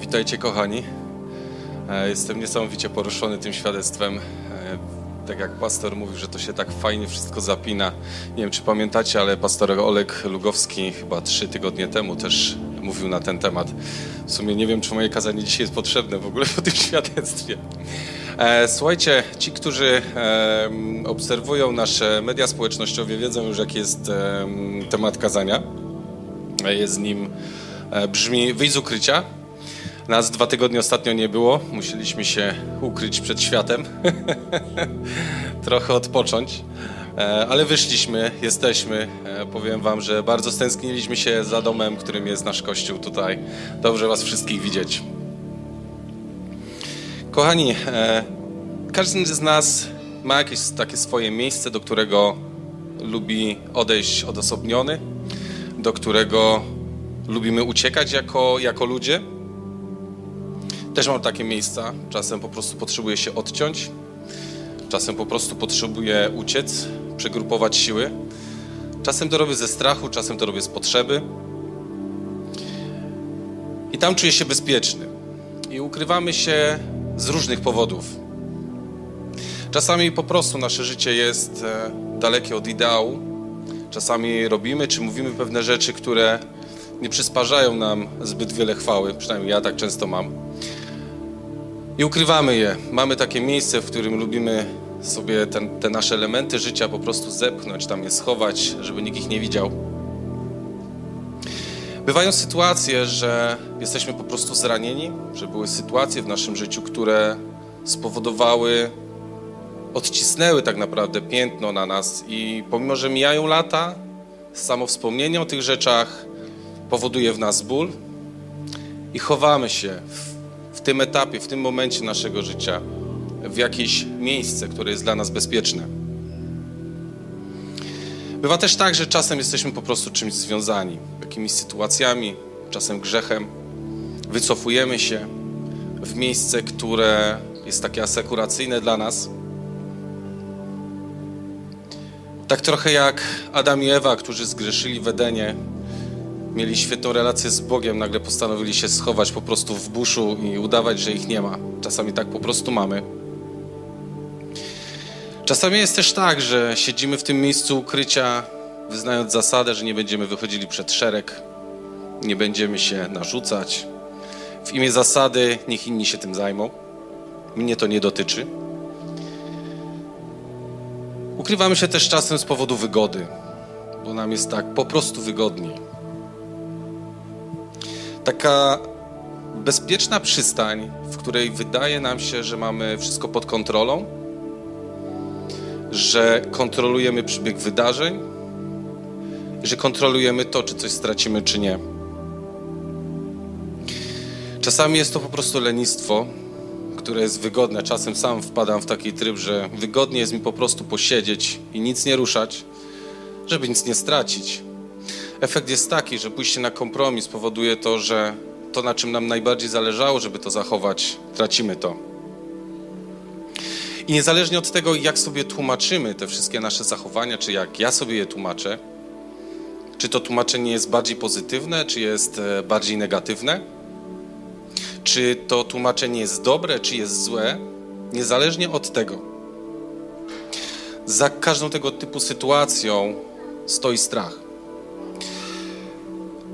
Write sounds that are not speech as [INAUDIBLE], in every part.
Witajcie kochani. E, Jestem niesamowicie poruszony tym świadectwem. E, Tak jak pastor mówił, że to się tak fajnie wszystko zapina. Nie wiem, czy pamiętacie, ale pastor Olek Lugowski chyba trzy tygodnie temu też mówił na ten temat. W sumie nie wiem, czy moje kazanie dzisiaj jest potrzebne w ogóle [LAUGHS] po tym świadectwie. E, Słuchajcie, ci, którzy obserwują nasze media społecznościowe, wiedzą już, jaki jest temat kazania. Jest nim, brzmi wyjść z ukrycia. Nas dwa tygodnie ostatnio nie było. Musieliśmy się ukryć przed światem. [LAUGHS] Trochę odpocząć. E, Ale wyszliśmy, jesteśmy. E, Powiem wam, że bardzo stęskniliśmy się za domem, którym jest nasz kościół tutaj. Dobrze was wszystkich widzieć. Kochani, e, każdy z nas ma jakieś takie swoje miejsce, do którego lubi odejść odosobniony, do którego lubimy uciekać jako, jako ludzie. Też mam takie miejsca. Czasem po prostu potrzebuję się odciąć, czasem po prostu potrzebuję uciec, przegrupować siły. Czasem to robię ze strachu, czasem to robię z potrzeby. I tam czuję się bezpieczny. I ukrywamy się z różnych powodów. Czasami po prostu nasze życie jest e, dalekie od ideału. Czasami robimy czy mówimy pewne rzeczy, które nie przysparzają nam zbyt wiele chwały. Przynajmniej ja tak często mam. I ukrywamy je. Mamy takie miejsce, w którym lubimy sobie ten, te nasze elementy życia po prostu zepchnąć, tam je schować, żeby nikt ich nie widział. Bywają sytuacje, że jesteśmy po prostu zranieni, że były sytuacje w naszym życiu, które spowodowały, odcisnęły tak naprawdę piętno na nas i pomimo, że mijają lata, samo wspomnienie o tych rzeczach powoduje w nas ból i chowamy się w, w tym etapie, w tym momencie naszego życia w jakieś miejsce, które jest dla nas bezpieczne. Bywa też tak, że czasem jesteśmy po prostu czymś związani, jakimiś sytuacjami, czasem grzechem. Wycofujemy się w miejsce, które jest takie asekuracyjne dla nas. Tak trochę jak Adam i Ewa, którzy zgrzeszyli w Edenie, mieli świetną relację z Bogiem, nagle postanowili się schować po prostu w buszu i udawać, że ich nie ma. Czasami tak po prostu mamy. Czasami jest też tak, że siedzimy w tym miejscu ukrycia, wyznając zasadę, że nie będziemy wychodzili przed szereg, nie będziemy się narzucać. W imię zasady niech inni się tym zajmą. Mnie to nie dotyczy. Ukrywamy się też czasem z powodu wygody, bo nam jest tak po prostu wygodniej. Taka bezpieczna przystań, w której wydaje nam się, że mamy wszystko pod kontrolą, że kontrolujemy przebieg wydarzeń, że kontrolujemy to, czy coś stracimy, czy nie. Czasami jest to po prostu lenistwo, które jest wygodne. Czasem sam wpadam w taki tryb, że wygodnie jest mi po prostu posiedzieć i nic nie ruszać, żeby nic nie stracić. Efekt jest taki, że pójście na kompromis powoduje to, że to, na czym nam najbardziej zależało, żeby to zachować, tracimy to. I niezależnie od tego, jak sobie tłumaczymy te wszystkie nasze zachowania, czy jak ja sobie je tłumaczę, czy to tłumaczenie jest bardziej pozytywne, czy jest e, bardziej negatywne, czy to tłumaczenie jest dobre, czy jest złe, niezależnie od tego, za każdą tego typu sytuacją stoi strach.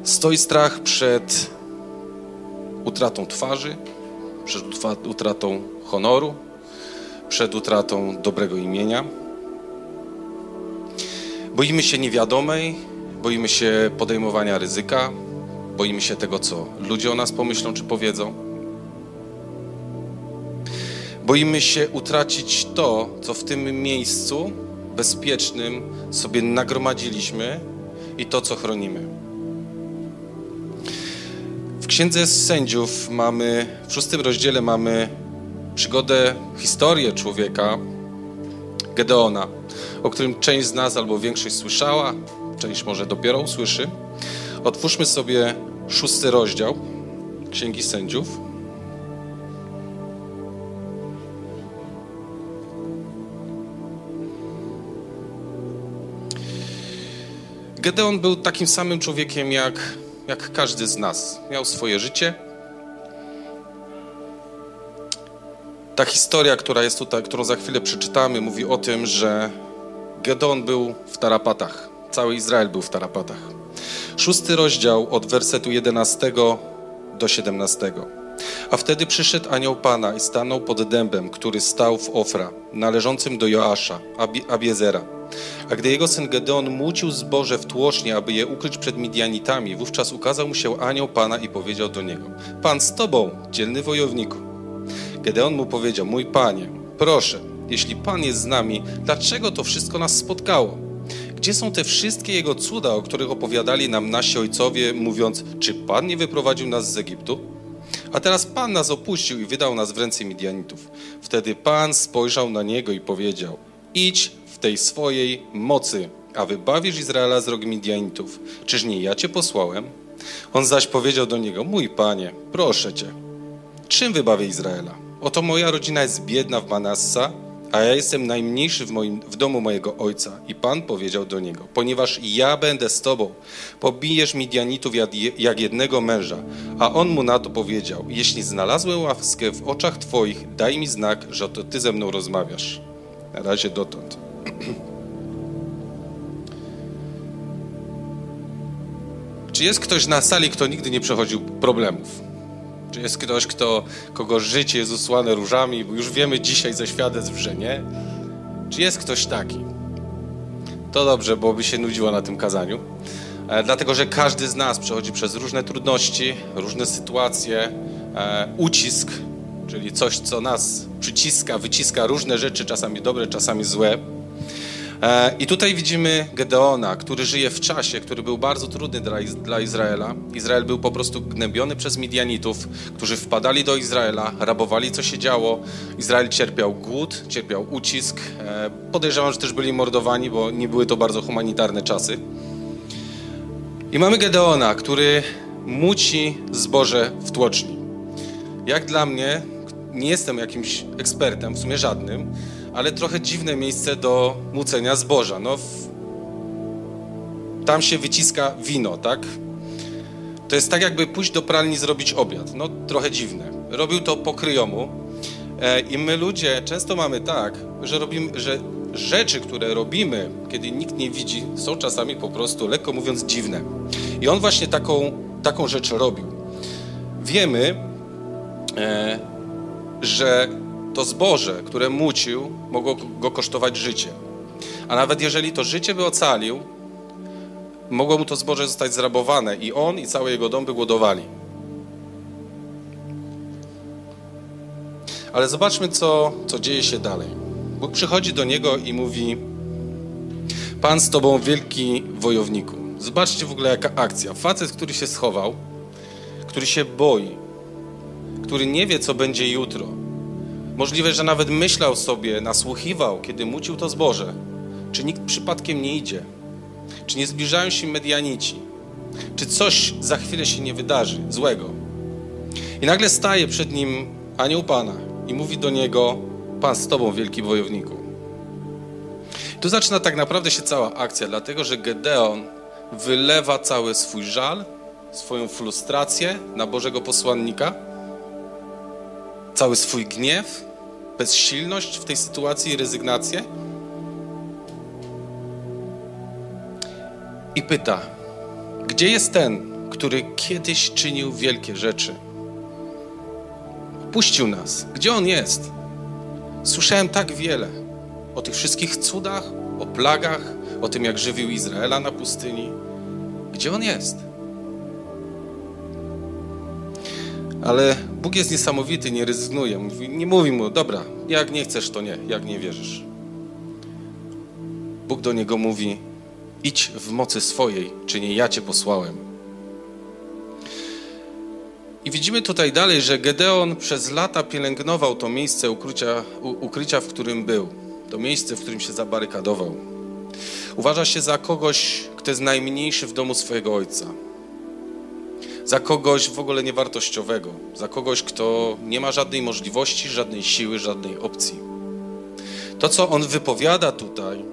Stoi strach przed utratą twarzy, przed utratą honoru, przed utratą dobrego imienia. Boimy się niewiadomej, boimy się podejmowania ryzyka, boimy się tego, co ludzie o nas pomyślą czy powiedzą. Boimy się utracić to, co w tym miejscu bezpiecznym sobie nagromadziliśmy i to, co chronimy. W Księdze Sędziów mamy, w szóstym rozdziale mamy przygodę, historię człowieka, Gedeona, o którym część z nas albo większość słyszała, część może dopiero usłyszy. Otwórzmy sobie szósty rozdział Księgi Sędziów. Gedeon był takim samym człowiekiem jak, jak każdy z nas. Miał swoje życie. Ta historia, która jest tutaj, którą za chwilę przeczytamy, mówi o tym, że Gedon był w tarapatach. Cały Izrael był w tarapatach. Szósty rozdział od wersetu 11 do 17. A wtedy przyszedł anioł Pana i stanął pod dębem, który stał w Ofra, należącym do Joasza, Abiezera a gdy jego syn Gedeon mucił zboże w tłocznie, aby je ukryć przed Midianitami, wówczas ukazał mu się anioł Pana i powiedział do niego, Pan z tobą, dzielny wojowniku. Gedeon mu powiedział, mój Panie, proszę, jeśli Pan jest z nami, dlaczego to wszystko nas spotkało? Gdzie są te wszystkie Jego cuda, o których opowiadali nam nasi ojcowie, mówiąc, czy Pan nie wyprowadził nas z Egiptu? A teraz Pan nas opuścił i wydał nas w ręce Midianitów. Wtedy Pan spojrzał na niego i powiedział, idź w tej swojej mocy, a wybawisz Izraela z rok Midianitów. Czyż nie ja Cię posłałem? On zaś powiedział do niego, mój Panie, proszę Cię, czym wybawię Izraela? Oto moja rodzina jest biedna w Manassa, a ja jestem najmniejszy w, moim, w domu mojego ojca. I Pan powiedział do niego, ponieważ ja będę z tobą, pobijesz Midianitów jak jednego męża. A on mu na to powiedział, jeśli znalazłem łaskę w oczach twoich, daj mi znak, że to ty ze mną rozmawiasz. Na razie dotąd. Czy jest ktoś na sali, kto nigdy nie przechodził problemów? Czy jest ktoś, kto, kogo życie jest usłane różami, bo już wiemy dzisiaj ze świadectw, że nie? Czy jest ktoś taki? To dobrze, bo by się nudziło na tym kazaniu. E, dlatego, że każdy z nas przechodzi przez różne trudności, różne sytuacje, e, ucisk, czyli coś, co nas przyciska, wyciska różne rzeczy, czasami dobre, czasami złe. E, I tutaj widzimy Gedeona, który żyje w czasie, który był bardzo trudny dla, Izraela. Izrael był po prostu gnębiony przez Midianitów, którzy wpadali do Izraela, rabowali co się działo. Izrael cierpiał głód, cierpiał ucisk. E, podejrzewam, że też byli mordowani, bo nie były to bardzo humanitarne czasy. I mamy Gedeona, który muci zboże w tłoczni. Jak dla mnie, nie jestem jakimś ekspertem, w sumie żadnym, ale trochę dziwne miejsce do mucenia zboża. No, w... tam się wyciska wino, tak? To jest tak, jakby pójść do pralni zrobić obiad. No, trochę dziwne. Robił to po kryjomu. E, I my ludzie często mamy tak, że robimy, że rzeczy, które robimy, kiedy nikt nie widzi, są czasami po prostu, lekko mówiąc, dziwne. I on właśnie taką, taką rzecz robił. Wiemy, e, że to zboże, które mucił, mogło go kosztować życie. A nawet jeżeli to życie by ocalił, mogło mu to zboże zostać zrabowane i on i cały jego dom by głodowali. Ale zobaczmy, co, co dzieje się dalej. Bóg przychodzi do niego i mówi: Pan z tobą, wielki wojowniku. Zobaczcie w ogóle, jaka akcja. Facet, który się schował, który się boi, który nie wie, co będzie jutro, Możliwe, że nawet myślał sobie, nasłuchiwał, kiedy mucił to zboże, czy nikt przypadkiem nie idzie, czy nie zbliżają się medianici, czy coś za chwilę się nie wydarzy złego. I nagle staje przed nim anioł Pana i mówi do niego: Pan z tobą, wielki wojowniku. tu zaczyna tak naprawdę się cała akcja, dlatego że Gedeon wylewa cały swój żal, swoją frustrację na Bożego posłannika, cały swój gniew, bezsilność w tej sytuacji, rezygnację? I pyta, gdzie jest ten, który kiedyś czynił wielkie rzeczy? Puścił nas. Gdzie on jest? Słyszałem tak wiele o tych wszystkich cudach, o plagach, o tym, jak żywił Izraela na pustyni. Gdzie on jest? Ale Bóg jest niesamowity, nie rezygnuje. Nie mówi mu, dobra, jak nie chcesz, to nie, jak nie wierzysz. Bóg do niego mówi, idź w mocy swojej, czy nie ja cię posłałem. I widzimy tutaj dalej, że Gedeon przez lata pielęgnował to miejsce ukrycia, ukrycia, w którym był. To miejsce, w którym się zabarykadował. Uważa się za kogoś, kto jest najmniejszy w domu swojego ojca za kogoś w ogóle niewartościowego, za kogoś, kto nie ma żadnej możliwości, żadnej siły, żadnej opcji. To, co on wypowiada tutaj,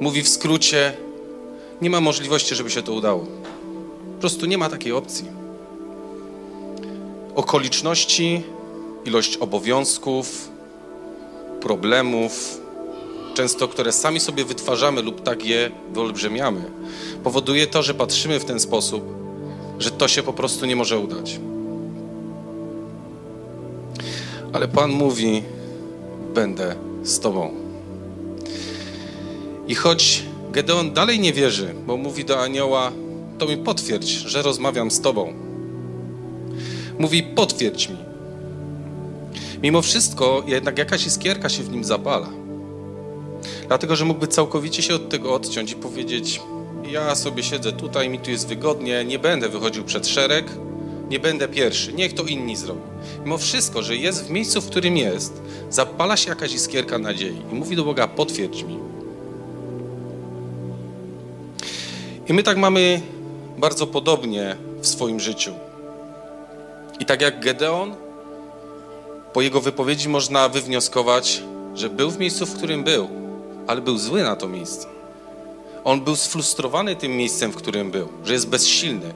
mówi w skrócie: Nie ma możliwości, żeby się to udało. Po prostu nie ma takiej opcji. Okoliczności ilość obowiązków, problemów, często które sami sobie wytwarzamy lub tak je wyolbrzymiamy, powoduje to, że patrzymy w ten sposób, że to się po prostu nie może udać. Ale Pan mówi: Będę z Tobą. I choć Gedeon dalej nie wierzy, bo mówi do anioła: To mi potwierdź, że rozmawiam z Tobą. Mówi: Potwierdź mi. Mimo wszystko, jednak jakaś iskierka się w nim zapala. Dlatego, że mógłby całkowicie się od tego odciąć i powiedzieć: Ja sobie siedzę tutaj, mi tu jest wygodnie, nie będę wychodził przed szereg, nie będę pierwszy, niech to inni zrobią. Mimo wszystko, że jest w miejscu, w którym jest, zapala się jakaś iskierka nadziei i mówi do Boga: Potwierdź mi. I my tak mamy bardzo podobnie w swoim życiu. I tak jak Gedeon, po jego wypowiedzi można wywnioskować, że był w miejscu, w którym był, ale był zły na to miejsce. On był sfrustrowany tym miejscem, w którym był, że jest bezsilny.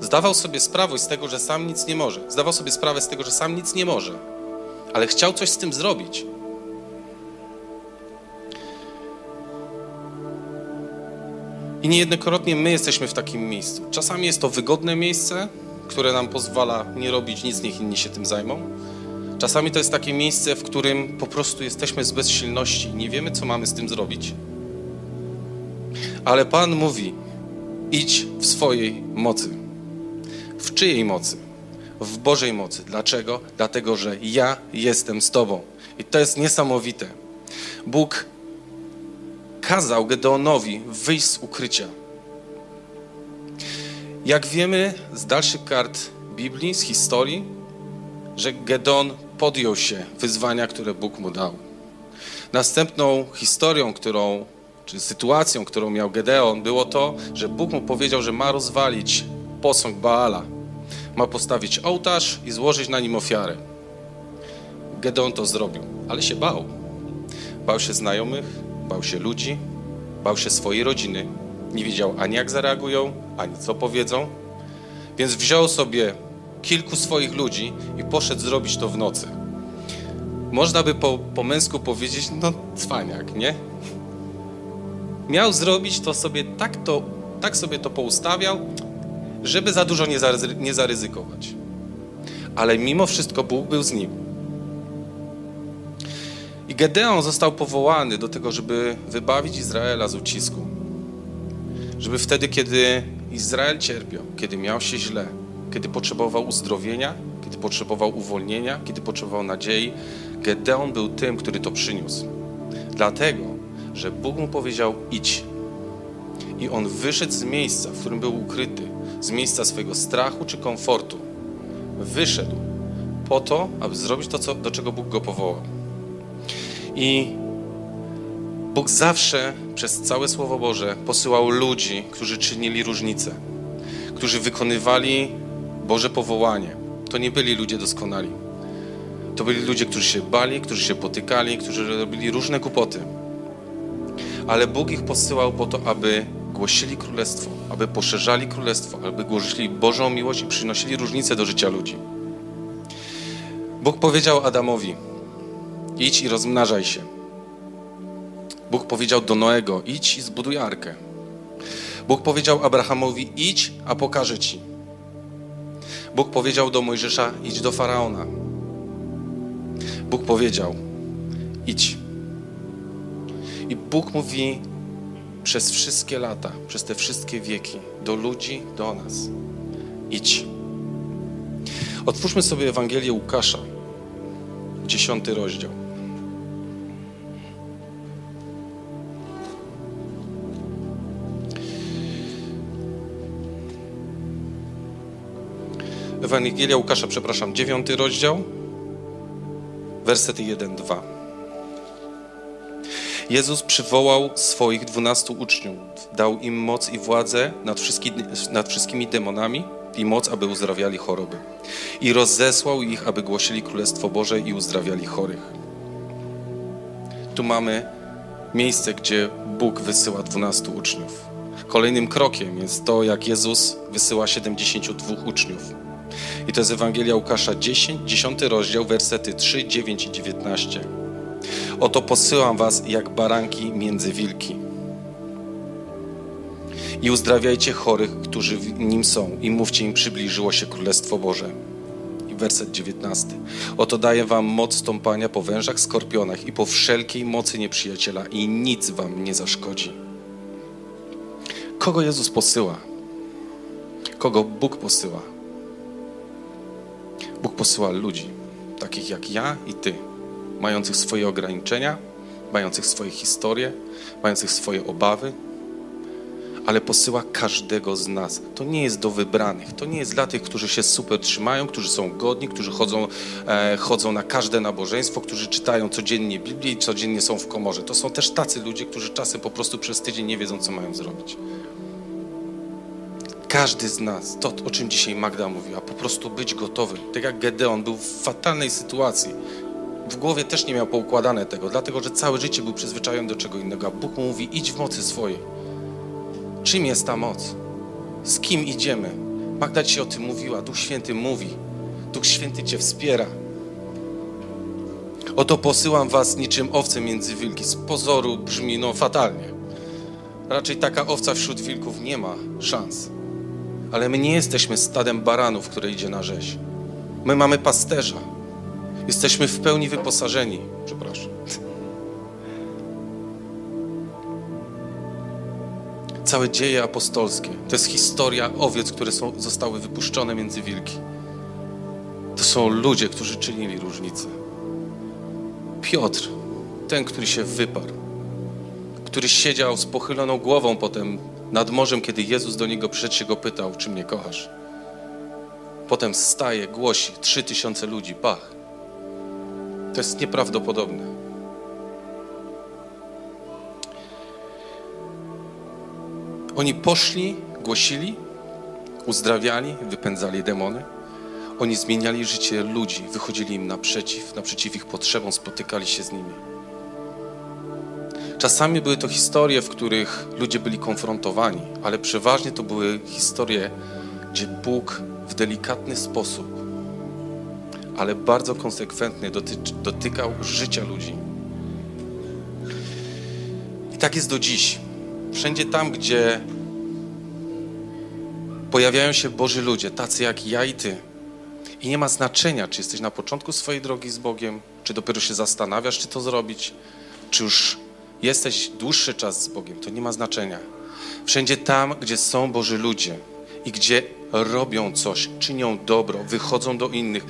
Zdawał sobie sprawę z tego, że sam nic nie może. Zdawał sobie sprawę z tego, że sam nic nie może, ale chciał coś z tym zrobić. I niejednokrotnie my jesteśmy w takim miejscu. Czasami jest to wygodne miejsce, które nam pozwala nie robić nic, niech inni się tym zajmą. Czasami to jest takie miejsce, w którym po prostu jesteśmy z bezsilności i nie wiemy, co mamy z tym zrobić. Ale Pan mówi: idź w swojej mocy. W czyjej mocy? W Bożej mocy. Dlaczego? Dlatego, że ja jestem z Tobą. I to jest niesamowite. Bóg kazał Gedeonowi wyjść z ukrycia. Jak wiemy z dalszych kart Biblii, z historii, że Gedeon podjął się wyzwania, które Bóg mu dał. Następną historią, którą, czy sytuacją, którą miał Gedeon, było to, że Bóg mu powiedział, że ma rozwalić posąg Baala. Ma postawić ołtarz i złożyć na nim ofiarę. Gedeon to zrobił, ale się bał. Bał się znajomych, bał się ludzi, bał się swojej rodziny. Nie wiedział ani jak zareagują, ani co powiedzą. Więc wziął sobie kilku swoich ludzi i poszedł zrobić to w nocy. Można by po, po męsku powiedzieć, no cwaniak, nie? Miał zrobić to sobie, tak, to, tak sobie to poustawiał, żeby za dużo nie, zaryzy, nie zaryzykować. Ale mimo wszystko Bóg był z nim. I Gedeon został powołany do tego, żeby wybawić Izraela z ucisku. Żeby wtedy, kiedy Izrael cierpiał, kiedy miał się źle, kiedy potrzebował uzdrowienia, kiedy potrzebował uwolnienia, kiedy potrzebował nadziei, Gedeon był tym, który to przyniósł. Dlatego, że Bóg mu powiedział: idź. I on wyszedł z miejsca, w którym był ukryty, z miejsca swojego strachu czy komfortu. Wyszedł po to, aby zrobić to, co, do czego Bóg go powołał. I Bóg zawsze przez całe Słowo Boże posyłał ludzi, którzy czynili różnicę, którzy wykonywali Boże powołanie. To nie byli ludzie doskonali. To byli ludzie, którzy się bali, którzy się potykali, którzy robili różne głupoty. Ale Bóg ich posyłał po to, aby głosili królestwo, aby poszerzali królestwo, aby głosili Bożą miłość i przynosili różnicę do życia ludzi. Bóg powiedział Adamowi: idź i rozmnażaj się. Bóg powiedział do Noego: idź i zbuduj arkę. Bóg powiedział Abrahamowi: idź, a pokażę ci. Bóg powiedział do Mojżesza: idź do faraona. Bóg powiedział: idź. I Bóg mówi przez wszystkie lata, przez te wszystkie wieki, do ludzi, do nas: idź. Otwórzmy sobie Ewangelię Łukasza, dziesiąty rozdział. Ewangelia Łukasza, przepraszam, dziewiąty rozdział, wersety 1-2. Jezus przywołał swoich dwunastu uczniów, dał im moc i władzę nad, nad wszystkimi demonami i moc, aby uzdrawiali choroby. I rozesłał ich, aby głosili Królestwo Boże i uzdrawiali chorych. Tu mamy miejsce, gdzie Bóg wysyła dwunastu uczniów. Kolejnym krokiem jest to, jak Jezus wysyła 72 uczniów. I to jest Ewangelia Łukasza 10, 10 rozdział, wersety 3, 9 i 19. Oto posyłam was jak baranki między wilki. I uzdrawiajcie chorych, którzy w nim są, i mówcie im, przybliżyło się Królestwo Boże. I werset 19. Oto daję wam moc stąpania po wężach, skorpionach i po wszelkiej mocy nieprzyjaciela, i nic wam nie zaszkodzi. Kogo Jezus posyła? Kogo Bóg posyła? Bóg posyła ludzi, takich jak ja i ty, mających swoje ograniczenia, mających swoje historie, mających swoje obawy, ale posyła każdego z nas. To nie jest do wybranych, to nie jest dla tych, którzy się super trzymają, którzy są godni, którzy chodzą, e, chodzą na każde nabożeństwo, którzy czytają codziennie Biblię i codziennie są w komorze. To są też tacy ludzie, którzy czasem po prostu przez tydzień nie wiedzą, co mają zrobić. Każdy z nas, to o czym dzisiaj Magda mówiła, po prostu być gotowym. Tak jak Gedeon był w fatalnej sytuacji. W głowie też nie miał poukładane tego, dlatego że całe życie był przyzwyczajony do czego innego. A Bóg mu mówi: idź w mocy swojej. Czym jest ta moc? Z kim idziemy? Magda ci o tym mówiła, Duch Święty mówi. Duch Święty cię wspiera. Oto posyłam was niczym owce między wilki. Z pozoru brzmi no fatalnie. Raczej taka owca wśród wilków nie ma szans. Ale my nie jesteśmy stadem baranów, które idzie na rzeź. My mamy pasterza. Jesteśmy w pełni wyposażeni. Przepraszam. Całe dzieje apostolskie to jest historia owiec, które są, zostały wypuszczone między wilki. To są ludzie, którzy czynili różnicę. Piotr, ten, który się wyparł, który siedział z pochyloną głową potem nad morzem, kiedy Jezus do niego przyszedł, się go pytał, czy mnie kochasz. Potem staje, głosi, trzy tysiące ludzi, pach. To jest nieprawdopodobne. Oni poszli, głosili, uzdrawiali, wypędzali demony. Oni zmieniali życie ludzi, wychodzili im naprzeciw, naprzeciw ich potrzebom, spotykali się z nimi. Czasami były to historie, w których ludzie byli konfrontowani, ale przeważnie to były historie, gdzie Bóg w delikatny sposób, ale bardzo konsekwentny dotykał życia ludzi. I tak jest do dziś. Wszędzie tam, gdzie pojawiają się Boży ludzie, tacy jak ja i Ty, i nie ma znaczenia, czy jesteś na początku swojej drogi z Bogiem, czy dopiero się zastanawiasz, czy to zrobić, czy już jesteś dłuższy czas z Bogiem, to nie ma znaczenia. Wszędzie tam, gdzie są Boży ludzie i gdzie robią coś, czynią dobro, wychodzą do innych,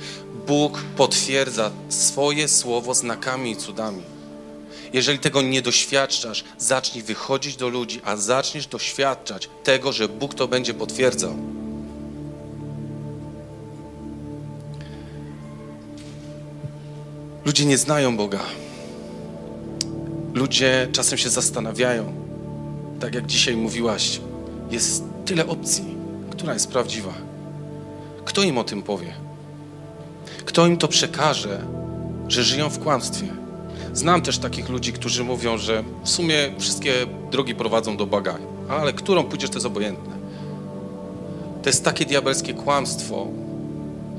Bóg potwierdza swoje słowo znakami i cudami. Jeżeli tego nie doświadczasz, zacznij wychodzić do ludzi, a zaczniesz doświadczać tego, że Bóg to będzie potwierdzał. Ludzie nie znają Boga. Ludzie czasem się zastanawiają, tak jak dzisiaj mówiłaś, jest tyle opcji, która jest prawdziwa. Kto im o tym powie? Kto im to przekaże, że żyją w kłamstwie? Znam też takich ludzi, którzy mówią, że w sumie wszystkie drogi prowadzą do Boga, ale którą pójdziesz, to jest obojętne. To jest takie diabelskie kłamstwo,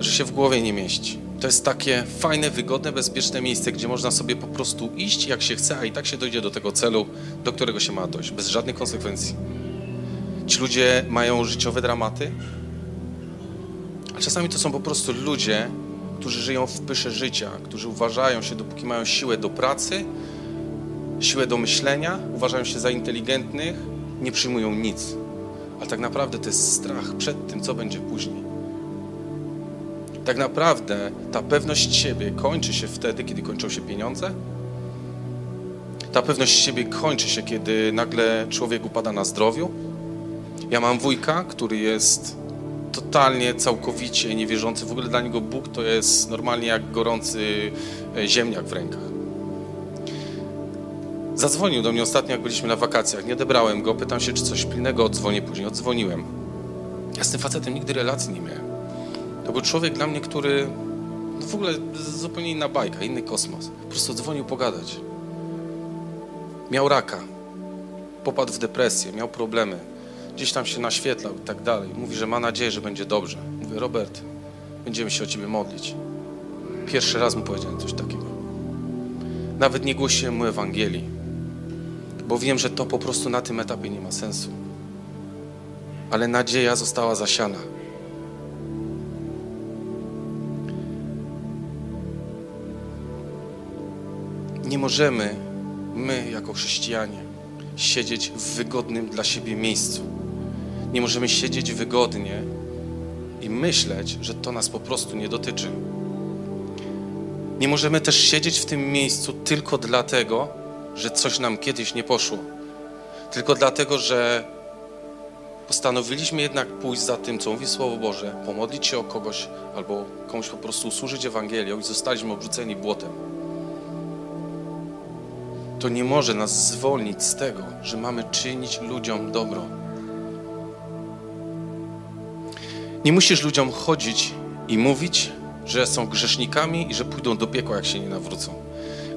że się w głowie nie mieści. To jest takie fajne, wygodne, bezpieczne miejsce, gdzie można sobie po prostu iść jak się chce, a i tak się dojdzie do tego celu, do którego się ma dojść, bez żadnych konsekwencji. Ci ludzie mają życiowe dramaty, a czasami to są po prostu ludzie, którzy żyją w pysze życia, którzy uważają się, dopóki mają siłę do pracy, siłę do myślenia, uważają się za inteligentnych, nie przyjmują nic. Ale tak naprawdę to jest strach przed tym, co będzie później. Tak naprawdę ta pewność siebie kończy się wtedy, kiedy kończą się pieniądze. Ta pewność siebie kończy się, kiedy nagle człowiek upada na zdrowiu. Ja mam wujka, który jest totalnie, całkowicie niewierzący. W ogóle dla niego Bóg to jest normalnie jak gorący e, ziemniak w rękach. Zadzwonił do mnie ostatnio, jak byliśmy na wakacjach. Nie odebrałem go, pytam się, czy coś pilnego odzwonię później. Odzwoniłem. Ja z tym facetem nigdy relacji nie miałem. To był człowiek dla mnie, który no w ogóle zupełnie inna bajka, inny kosmos. Po prostu dzwonił pogadać. Miał raka, popadł w depresję, miał problemy, gdzieś tam się naświetlał i tak dalej. Mówi, że ma nadzieję, że będzie dobrze. Mówię, Robert, będziemy się o Ciebie modlić. Pierwszy raz mu powiedziałem coś takiego. Nawet nie głosiłem mu Ewangelii, bo wiem, że to po prostu na tym etapie nie ma sensu. Ale nadzieja została zasiana. Nie możemy, my jako chrześcijanie, siedzieć w wygodnym dla siebie miejscu. Nie możemy siedzieć wygodnie i myśleć, że to nas po prostu nie dotyczy. Nie możemy też siedzieć w tym miejscu tylko dlatego, że coś nam kiedyś nie poszło. Tylko dlatego, że postanowiliśmy jednak pójść za tym, co mówi Słowo Boże, pomodlić się o kogoś albo komuś po prostu usłużyć Ewangelią i zostaliśmy obrzuceni błotem. To nie może nas zwolnić z tego, że mamy czynić ludziom dobro. Nie musisz ludziom chodzić i mówić, że są grzesznikami i że pójdą do piekła, jak się nie nawrócą.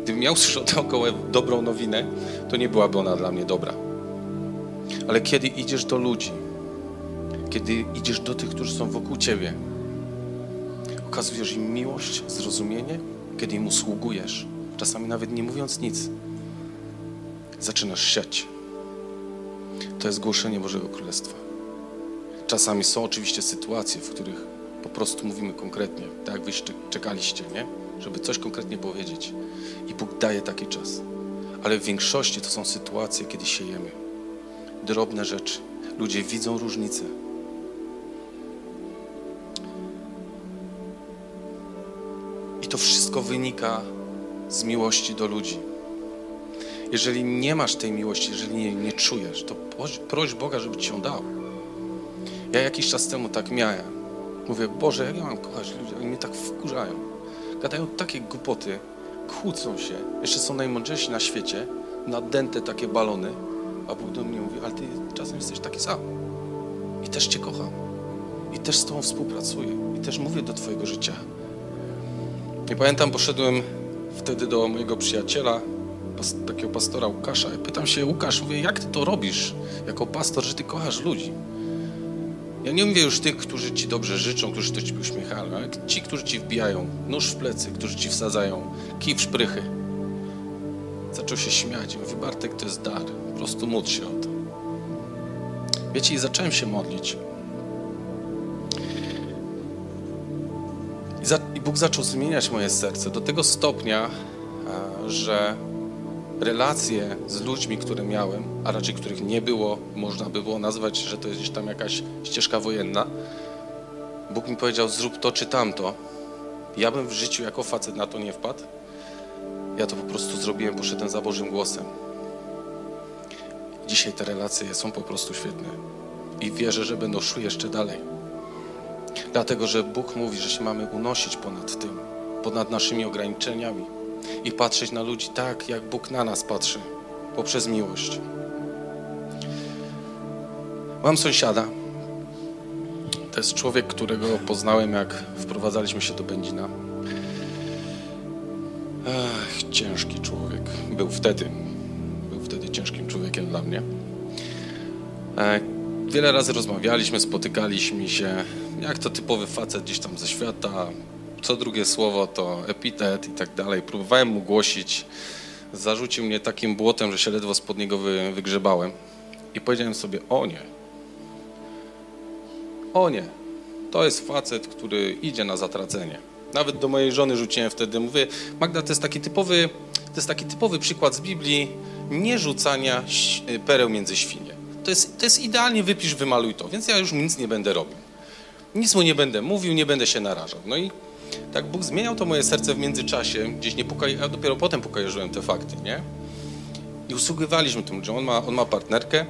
Gdybym miał usłyszeć [LAUGHS] dookoła dobrą nowinę, to nie byłaby ona dla mnie dobra. Ale kiedy idziesz do ludzi, kiedy idziesz do tych, którzy są wokół ciebie, okazujesz im miłość, zrozumienie, kiedy im usługujesz, czasami nawet nie mówiąc nic, zaczynasz siać. To jest głoszenie Bożego Królestwa. Czasami są oczywiście sytuacje, w których po prostu mówimy konkretnie, tak jak wy czekaliście, nie? Żeby coś konkretnie powiedzieć. I Bóg daje taki czas. Ale w większości to są sytuacje, kiedy siejemy. Drobne rzeczy. Ludzie widzą różnice. I to wszystko wynika z miłości do ludzi. Jeżeli nie masz tej miłości, jeżeli nie, nie czujesz, to proś Boga, żeby ci ją dał. Ja jakiś czas temu tak miałem. Mówię, Boże, jak ja mam kochać ludzi? Oni mnie tak wkurzają. Gadają takie głupoty, kłócą się, jeszcze są najmądrzejsi na świecie, nadęte takie balony, a Bóg do mnie mówi, ale ty czasem jesteś taki sam. I też Cię kocham. I też z Tobą współpracuję. I też mówię do Twojego życia. I pamiętam, poszedłem wtedy do mojego przyjaciela, takiego pastora Łukasza. I pytam się, Łukasz, mówię, jak Ty to robisz jako pastor, że Ty kochasz ludzi? Ja nie mówię już tych, którzy ci dobrze życzą, którzy to ci uśmiechają, ale ci, którzy ci wbijają nóż w plecy, którzy ci wsadzają kij w szprychy. Zaczął się śmiać mówi, Bartek, to jest dar. Po prostu módl się o to. Wiecie, i zacząłem się modlić. I, I Bóg zaczął zmieniać moje serce do tego stopnia, że relacje z ludźmi, które miałem, a raczej których nie było, można by było nazwać, że to jest gdzieś tam jakaś ścieżka wojenna. Bóg mi powiedział, zrób to czy tamto. Ja bym w życiu jako facet na to nie wpadł. Ja to po prostu zrobiłem, poszedłem za Bożym głosem. Dzisiaj te relacje są po prostu świetne. I wierzę, że będą szły jeszcze dalej. Dlatego, że Bóg mówi, że się mamy unosić ponad tym, ponad naszymi ograniczeniami i patrzeć na ludzi tak, jak Bóg na nas patrzy, poprzez miłość. Mam sąsiada. To jest człowiek, którego poznałem, jak wprowadzaliśmy się do Będzina. Ciężki człowiek. Był wtedy. Był wtedy ciężkim człowiekiem dla mnie. E, wiele razy rozmawialiśmy, spotykaliśmy się, jak to typowy facet gdzieś tam ze świata, co drugie słowo to epitet i tak dalej. Próbowałem mu głosić. Zarzucił mnie takim błotem, że się ledwo spod niego wy, wygrzebałem. I powiedziałem sobie, o nie. O nie. To jest facet, który idzie na zatracenie. Nawet do mojej żony rzuciłem wtedy. Mówię, Magda, to jest taki typowy, to jest taki typowy przykład z Biblii nie rzucania pereł między świnie. To jest, to jest idealnie, wypisz, wymaluj to. Więc ja już nic nie będę robił. Nic mu nie będę mówił, nie będę się narażał. No i tak Bóg zmieniał to moje serce w międzyczasie, gdzieś nie a dopiero potem pokajarzyłem te fakty, nie? I usługiwaliśmy tym ludziom. On ma, on ma partnerkę,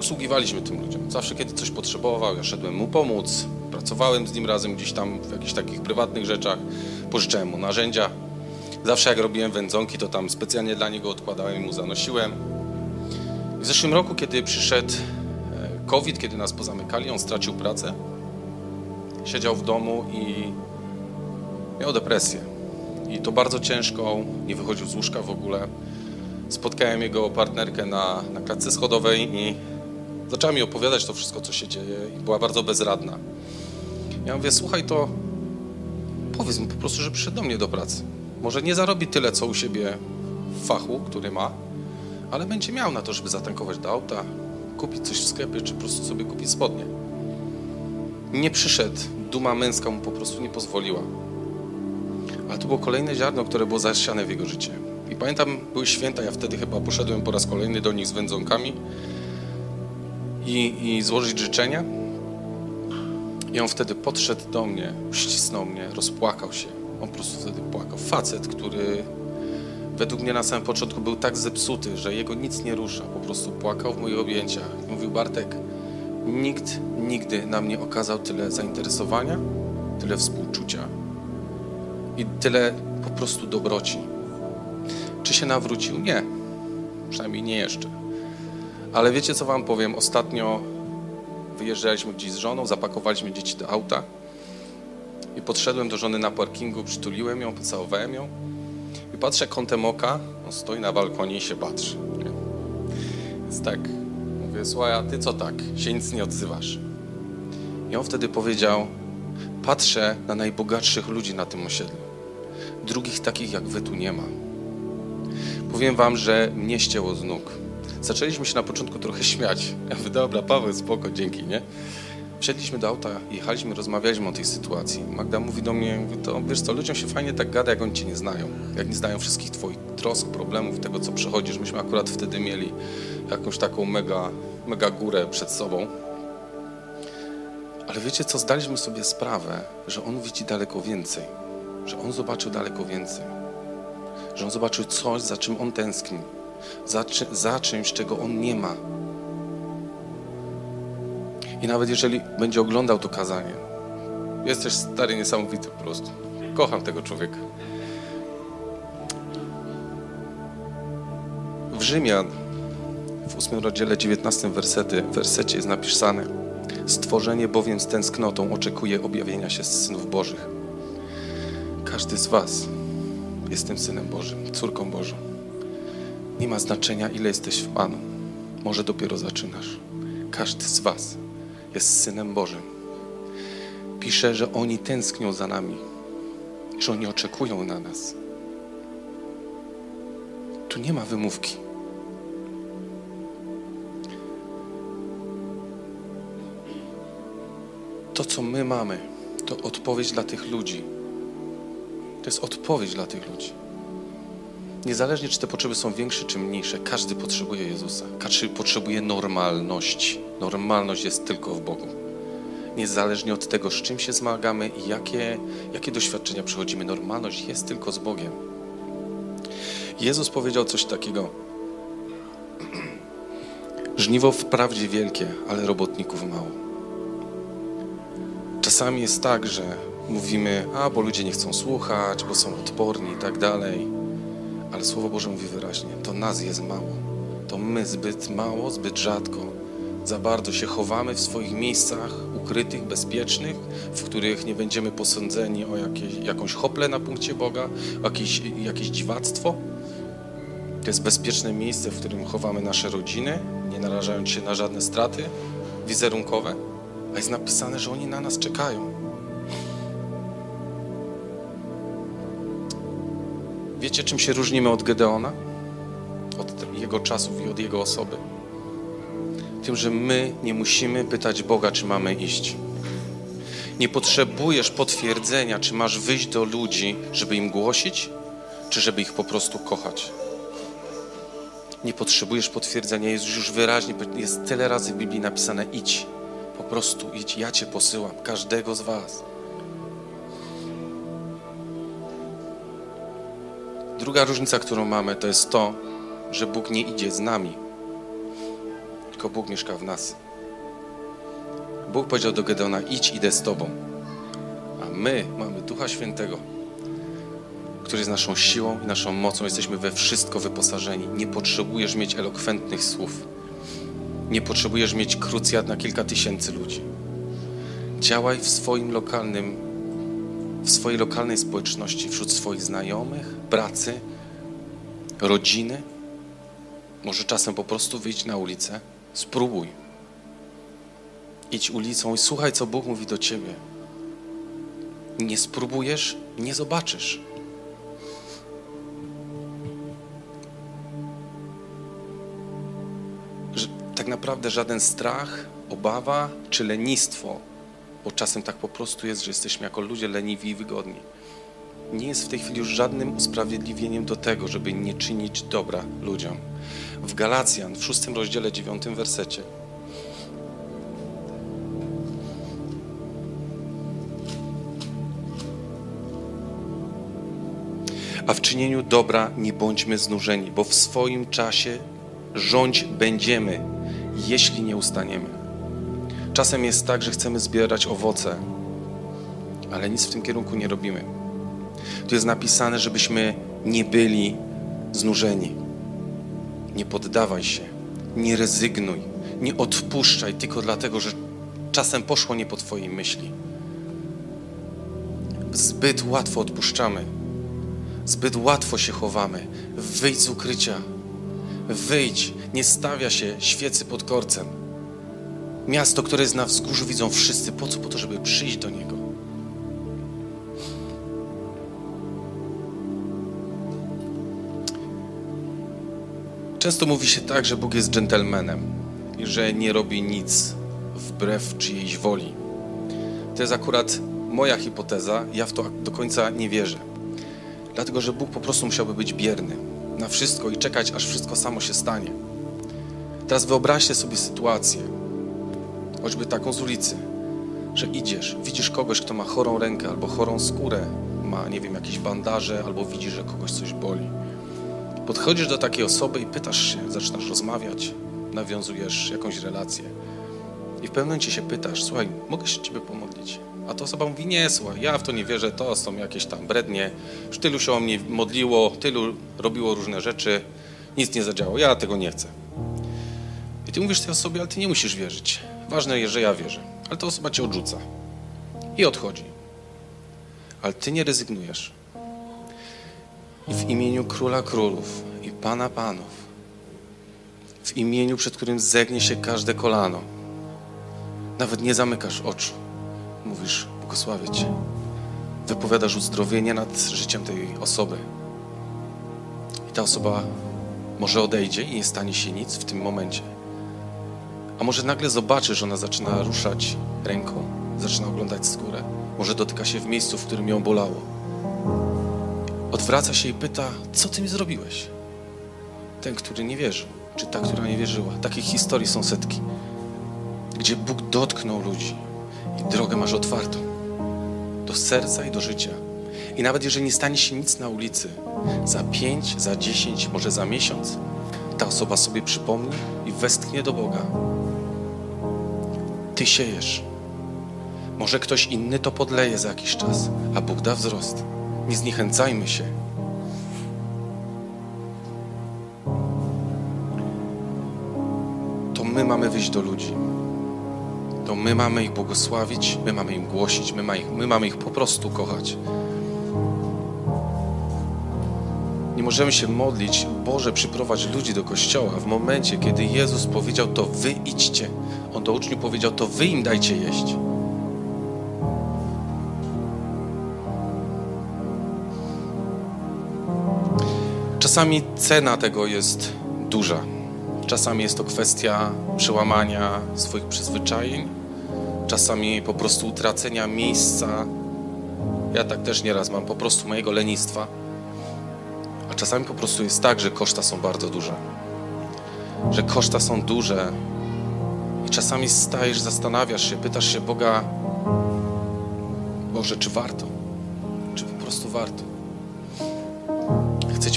usługiwaliśmy tym ludziom. Zawsze, kiedy coś potrzebował, ja szedłem mu pomóc, pracowałem z nim razem gdzieś tam w jakichś takich prywatnych rzeczach, pożyczałem mu narzędzia. Zawsze jak robiłem wędzonki, to tam specjalnie dla niego odkładałem i mu zanosiłem. W zeszłym roku, kiedy przyszedł e, COVID, kiedy nas pozamykali, on stracił pracę. Siedział w domu i Miał depresję i to bardzo ciężką, nie wychodził z łóżka w ogóle. Spotkałem jego partnerkę na, na klatce schodowej i zaczęła mi opowiadać to wszystko, co się dzieje i była bardzo bezradna. Ja mówię, słuchaj, to powiedz mu po prostu, że przyszedł do mnie do pracy. Może nie zarobi tyle, co u siebie w fachu, który ma, ale będzie miał na to, żeby zatankować do auta, kupić coś w sklepie, czy po prostu sobie kupić spodnie. Nie przyszedł, duma męska mu po prostu nie pozwoliła. Ale to było kolejne ziarno, które było zasiane w jego życie. I pamiętam, były święta, ja wtedy chyba poszedłem po raz kolejny do nich z wędzonkami i, i złożyć życzenia. I on wtedy podszedł do mnie, ścisnął mnie, rozpłakał się. On po prostu wtedy płakał. Facet, który według mnie na samym początku był tak zepsuty, że jego nic nie rusza. Po prostu płakał w moich objęciach. Mówił, Bartek, nikt nigdy na mnie okazał tyle zainteresowania, tyle współczucia i tyle po prostu dobroci. Czy się nawrócił? Nie. Przynajmniej nie jeszcze. Ale wiecie, co wam powiem? Ostatnio wyjeżdżaliśmy gdzieś z żoną, zapakowaliśmy dzieci do auta i podszedłem do żony na parkingu, przytuliłem ją, pocałowałem ją i patrzę kątem oka, on stoi na balkonie i się patrzy. Więc tak, mówię, słuchaj, a ty co tak? Się nic nie odzywasz. I on wtedy powiedział, patrzę na najbogatszych ludzi na tym osiedlu. Drugich takich jak wy tu nie ma. Powiem wam, że mnie ścięło z nóg. Zaczęliśmy się na początku trochę śmiać. Ja mówię, dobra, Paweł, spoko, dzięki, nie? Wsiedliśmy do auta, jechaliśmy, rozmawialiśmy o tej sytuacji. Magda mówi do mnie, mówi, to wiesz co, ludziom się fajnie tak gada, jak oni cię nie znają. Jak nie znają wszystkich twoich trosk, problemów tego, co przechodzisz. Myśmy akurat wtedy mieli jakąś taką mega, mega górę przed sobą. Ale wiecie co, zdaliśmy sobie sprawę, że on widzi daleko więcej. Że on zobaczył daleko więcej. Że on zobaczył coś, za czym on tęskni. Za, za czymś, czego on nie ma. I nawet jeżeli będzie oglądał to kazanie, jesteś stary, niesamowity po prostu. Kocham tego człowieka. W Rzymian, w ósmym rozdziale, 19 wersety, wersecie jest napisane Stworzenie bowiem z tęsknotą oczekuje objawienia się synów Bożych. Każdy z was jest tym Synem Bożym, córką Bożą. Nie ma znaczenia, ile jesteś w Panu. Może dopiero zaczynasz. Każdy z was jest Synem Bożym. Pisze, że oni tęsknią za nami, że oni oczekują na nas. Tu nie ma wymówki. To, co my mamy, to odpowiedź dla tych ludzi. To jest odpowiedź dla tych ludzi. Niezależnie, czy te potrzeby są większe, czy mniejsze, każdy potrzebuje Jezusa. Każdy potrzebuje normalności. Normalność jest tylko w Bogu. Niezależnie od tego, z czym się zmagamy i jakie, jakie doświadczenia przechodzimy, normalność jest tylko z Bogiem. Jezus powiedział coś takiego. [CLEARS THROAT] Żniwo wprawdzie wielkie, ale robotników mało. Czasami jest tak, że mówimy, a bo ludzie nie chcą słuchać, bo są odporni i tak dalej. Ale Słowo Boże mówi wyraźnie, to nas jest mało. To my zbyt mało, zbyt rzadko, za bardzo się chowamy w swoich miejscach ukrytych, bezpiecznych, w których nie będziemy posądzeni o jakieś, jakąś hoplę na punkcie Boga, jakieś, jakieś dziwactwo. To jest bezpieczne miejsce, w którym chowamy nasze rodziny, nie narażając się na żadne straty wizerunkowe, a jest napisane, że oni na nas czekają. Wiecie, czym się różnimy od Gedeona? Od jego czasów i od jego osoby? Tym, że my nie musimy pytać Boga, czy mamy iść. Nie potrzebujesz potwierdzenia, czy masz wyjść do ludzi, żeby im głosić, czy żeby ich po prostu kochać. Nie potrzebujesz potwierdzenia, jest już wyraźnie, jest tyle razy w Biblii napisane: idź, po prostu idź, ja Cię posyłam, każdego z Was. Druga różnica, którą mamy, to jest to, że Bóg nie idzie z nami, tylko Bóg mieszka w nas. Bóg powiedział do Gedeona: idź, idę z Tobą. A my mamy Ducha Świętego, który jest naszą siłą i naszą mocą. Jesteśmy we wszystko wyposażeni. Nie potrzebujesz mieć elokwentnych słów. Nie potrzebujesz mieć krucjat na kilka tysięcy ludzi. Działaj w swoim lokalnym, w swojej lokalnej społeczności, wśród swoich znajomych, pracy, rodziny. Może czasem po prostu wyjść na ulicę, spróbuj. Idź ulicą i słuchaj, co Bóg mówi do ciebie. Nie spróbujesz, nie zobaczysz. Tak naprawdę żaden strach, obawa czy lenistwo, bo czasem tak po prostu jest, że jesteśmy jako ludzie leniwi i wygodni, nie jest w tej chwili już żadnym usprawiedliwieniem do tego, żeby nie czynić dobra ludziom. W Galacjan, w szóstym rozdziale, dziewiątym wersecie, A w czynieniu dobra nie bądźmy znużeni, bo w swoim czasie rządź będziemy, jeśli nie ustaniemy. Czasem jest tak, że chcemy zbierać owoce, ale nic w tym kierunku nie robimy. Tu jest napisane, żebyśmy nie byli znużeni. Nie poddawaj się, nie rezygnuj, nie odpuszczaj tylko dlatego, że czasem poszło nie po Twojej myśli. Zbyt łatwo odpuszczamy Zbyt łatwo się chowamy. Wyjdź z ukrycia. Wyjdź. Nie stawia się świecy pod korcem. Miasto, które jest na wzgórzu, widzą wszyscy. Po co? Po to, żeby przyjść do niego. Często mówi się tak, że Bóg jest dżentelmenem i że nie robi nic wbrew czyjejś woli. To jest akurat moja hipoteza. Ja w to do końca nie wierzę. Dlatego, że Bóg po prostu musiałby być bierny na wszystko i czekać, aż wszystko samo się stanie. Teraz wyobraźcie sobie sytuację, choćby taką z ulicy, że idziesz, widzisz kogoś, kto ma chorą rękę albo chorą skórę, ma, nie wiem, jakieś bandaże, albo widzisz, że kogoś coś boli. Podchodzisz do takiej osoby i pytasz się, zaczynasz rozmawiać, nawiązujesz jakąś relację. I w pewnym momencie się pytasz, słuchaj, mogę się Ciebie pomodlić? A ta osoba mówi, nie, słuchaj, ja w to nie wierzę, to są jakieś tam brednie, już tylu się o mnie modliło, tylu robiło różne rzeczy, nic nie zadziałało, ja tego nie chcę. I ty mówisz tej osobie, ale ty nie musisz wierzyć. Ważne jest, że ja wierzę. Ale ta osoba cię odrzuca i odchodzi. Ale ty nie rezygnujesz. W imieniu Króla Królów i Pana Panów, w imieniu, przed którym zegnie się każde kolano, nawet nie zamykasz oczu mówisz, błogosławię Cię. Wypowiadasz uzdrowienie nad życiem tej osoby. I ta osoba może odejdzie i nie stanie się nic w tym momencie. A może nagle zobaczy, że ona zaczyna ruszać ręką, zaczyna oglądać skórę. Może dotyka się w miejscu, w którym ją bolało. Odwraca się i pyta, co ty mi zrobiłeś? Ten, który nie wierzył, czy ta, która nie wierzyła. Takich historii są setki, gdzie Bóg dotknął ludzi, i drogę masz otwartą do serca i do życia. I nawet jeżeli nie stanie się nic na ulicy, za pięć, za dziesięć, może za miesiąc, ta osoba sobie przypomni i westchnie do Boga. Ty siejesz. Może ktoś inny to podleje za jakiś czas, a Bóg da wzrost. Nie zniechęcajmy się. To my mamy wyjść do ludzi to my mamy ich błogosławić, my mamy im głosić, my, ma ich, my mamy ich po prostu kochać. Nie możemy się modlić, Boże, przyprowadź ludzi do kościoła w momencie, kiedy Jezus powiedział to wy idźcie. On do uczniów powiedział to wy im dajcie jeść. Czasami cena tego jest duża. Czasami jest to kwestia przełamania swoich przyzwyczajeń, czasami po prostu utracenia miejsca. Ja tak też nieraz mam, po prostu mojego lenistwa. A czasami po prostu jest tak, że koszta są bardzo duże. Że koszta są duże i czasami stajesz, zastanawiasz się, pytasz się Boga, Boże, czy warto? Czy po prostu warto?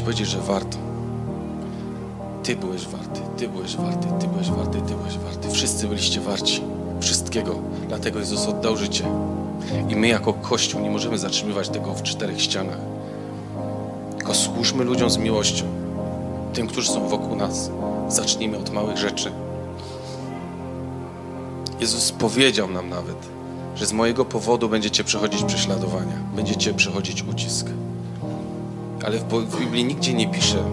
Ci powiedzieć, że warto. Ty byłeś warty, Ty byłeś warty, Ty byłeś warty, Ty byłeś warty. Wszyscy byliście warci wszystkiego. Dlatego Jezus oddał życie. I my jako Kościół nie możemy zatrzymywać tego w czterech ścianach. Tylko służmy ludziom z miłością. Tym, którzy są wokół nas. Zacznijmy od małych rzeczy. Jezus powiedział nam nawet, że z mojego powodu będziecie przechodzić prześladowania, będziecie przechodzić ucisk. Ale w Biblii nigdzie nie pisze,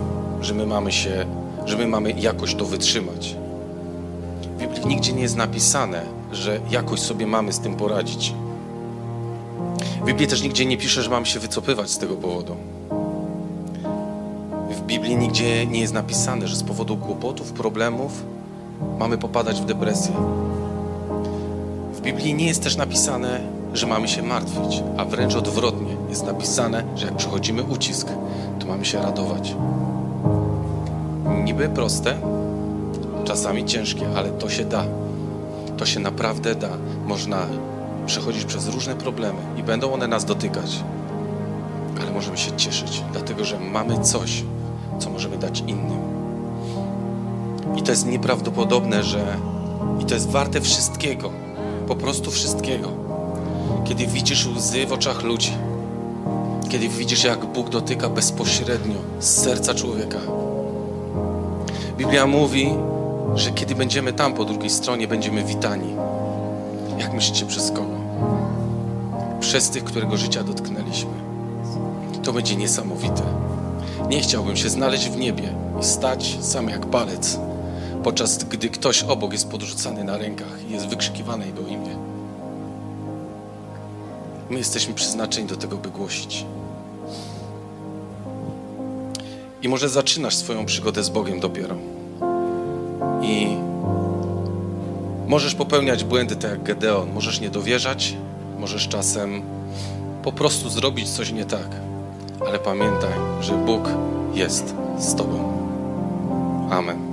że my mamy się, że my mamy jakoś to wytrzymać. W Biblii nigdzie nie jest napisane, że jakoś sobie mamy z tym poradzić. W Biblii też nigdzie nie pisze, że mamy się wycofywać z tego powodu. W Biblii nigdzie nie jest napisane, że z powodu kłopotów, problemów mamy popadać w depresję. W Biblii nie jest też napisane, że mamy się martwić, a wręcz odwrotnie. Jest napisane, że jak przechodzimy ucisk, to mamy się radować. Niby proste, czasami ciężkie, ale to się da. To się naprawdę da. Można przechodzić przez różne problemy i będą one nas dotykać, ale możemy się cieszyć, dlatego że mamy coś, co możemy dać innym. I to jest nieprawdopodobne, że i to jest warte wszystkiego, po prostu wszystkiego. Kiedy widzisz łzy w oczach ludzi, kiedy widzisz, jak Bóg dotyka bezpośrednio z serca człowieka. Biblia mówi, że kiedy będziemy tam po drugiej stronie, będziemy witani. Jak myślicie, przez kogo? Przez tych, którego życia dotknęliśmy. To będzie niesamowite. Nie chciałbym się znaleźć w niebie i stać sam jak palec, podczas gdy ktoś obok jest podrzucany na rękach i jest wykrzykiwane jego imię. My jesteśmy przeznaczeni do tego, by głosić. I może zaczynasz swoją przygodę z Bogiem dopiero. I możesz popełniać błędy tak jak Gedeon, możesz nie dowierzać, możesz czasem po prostu zrobić coś nie tak. Ale pamiętaj, że Bóg jest z Tobą. Amen.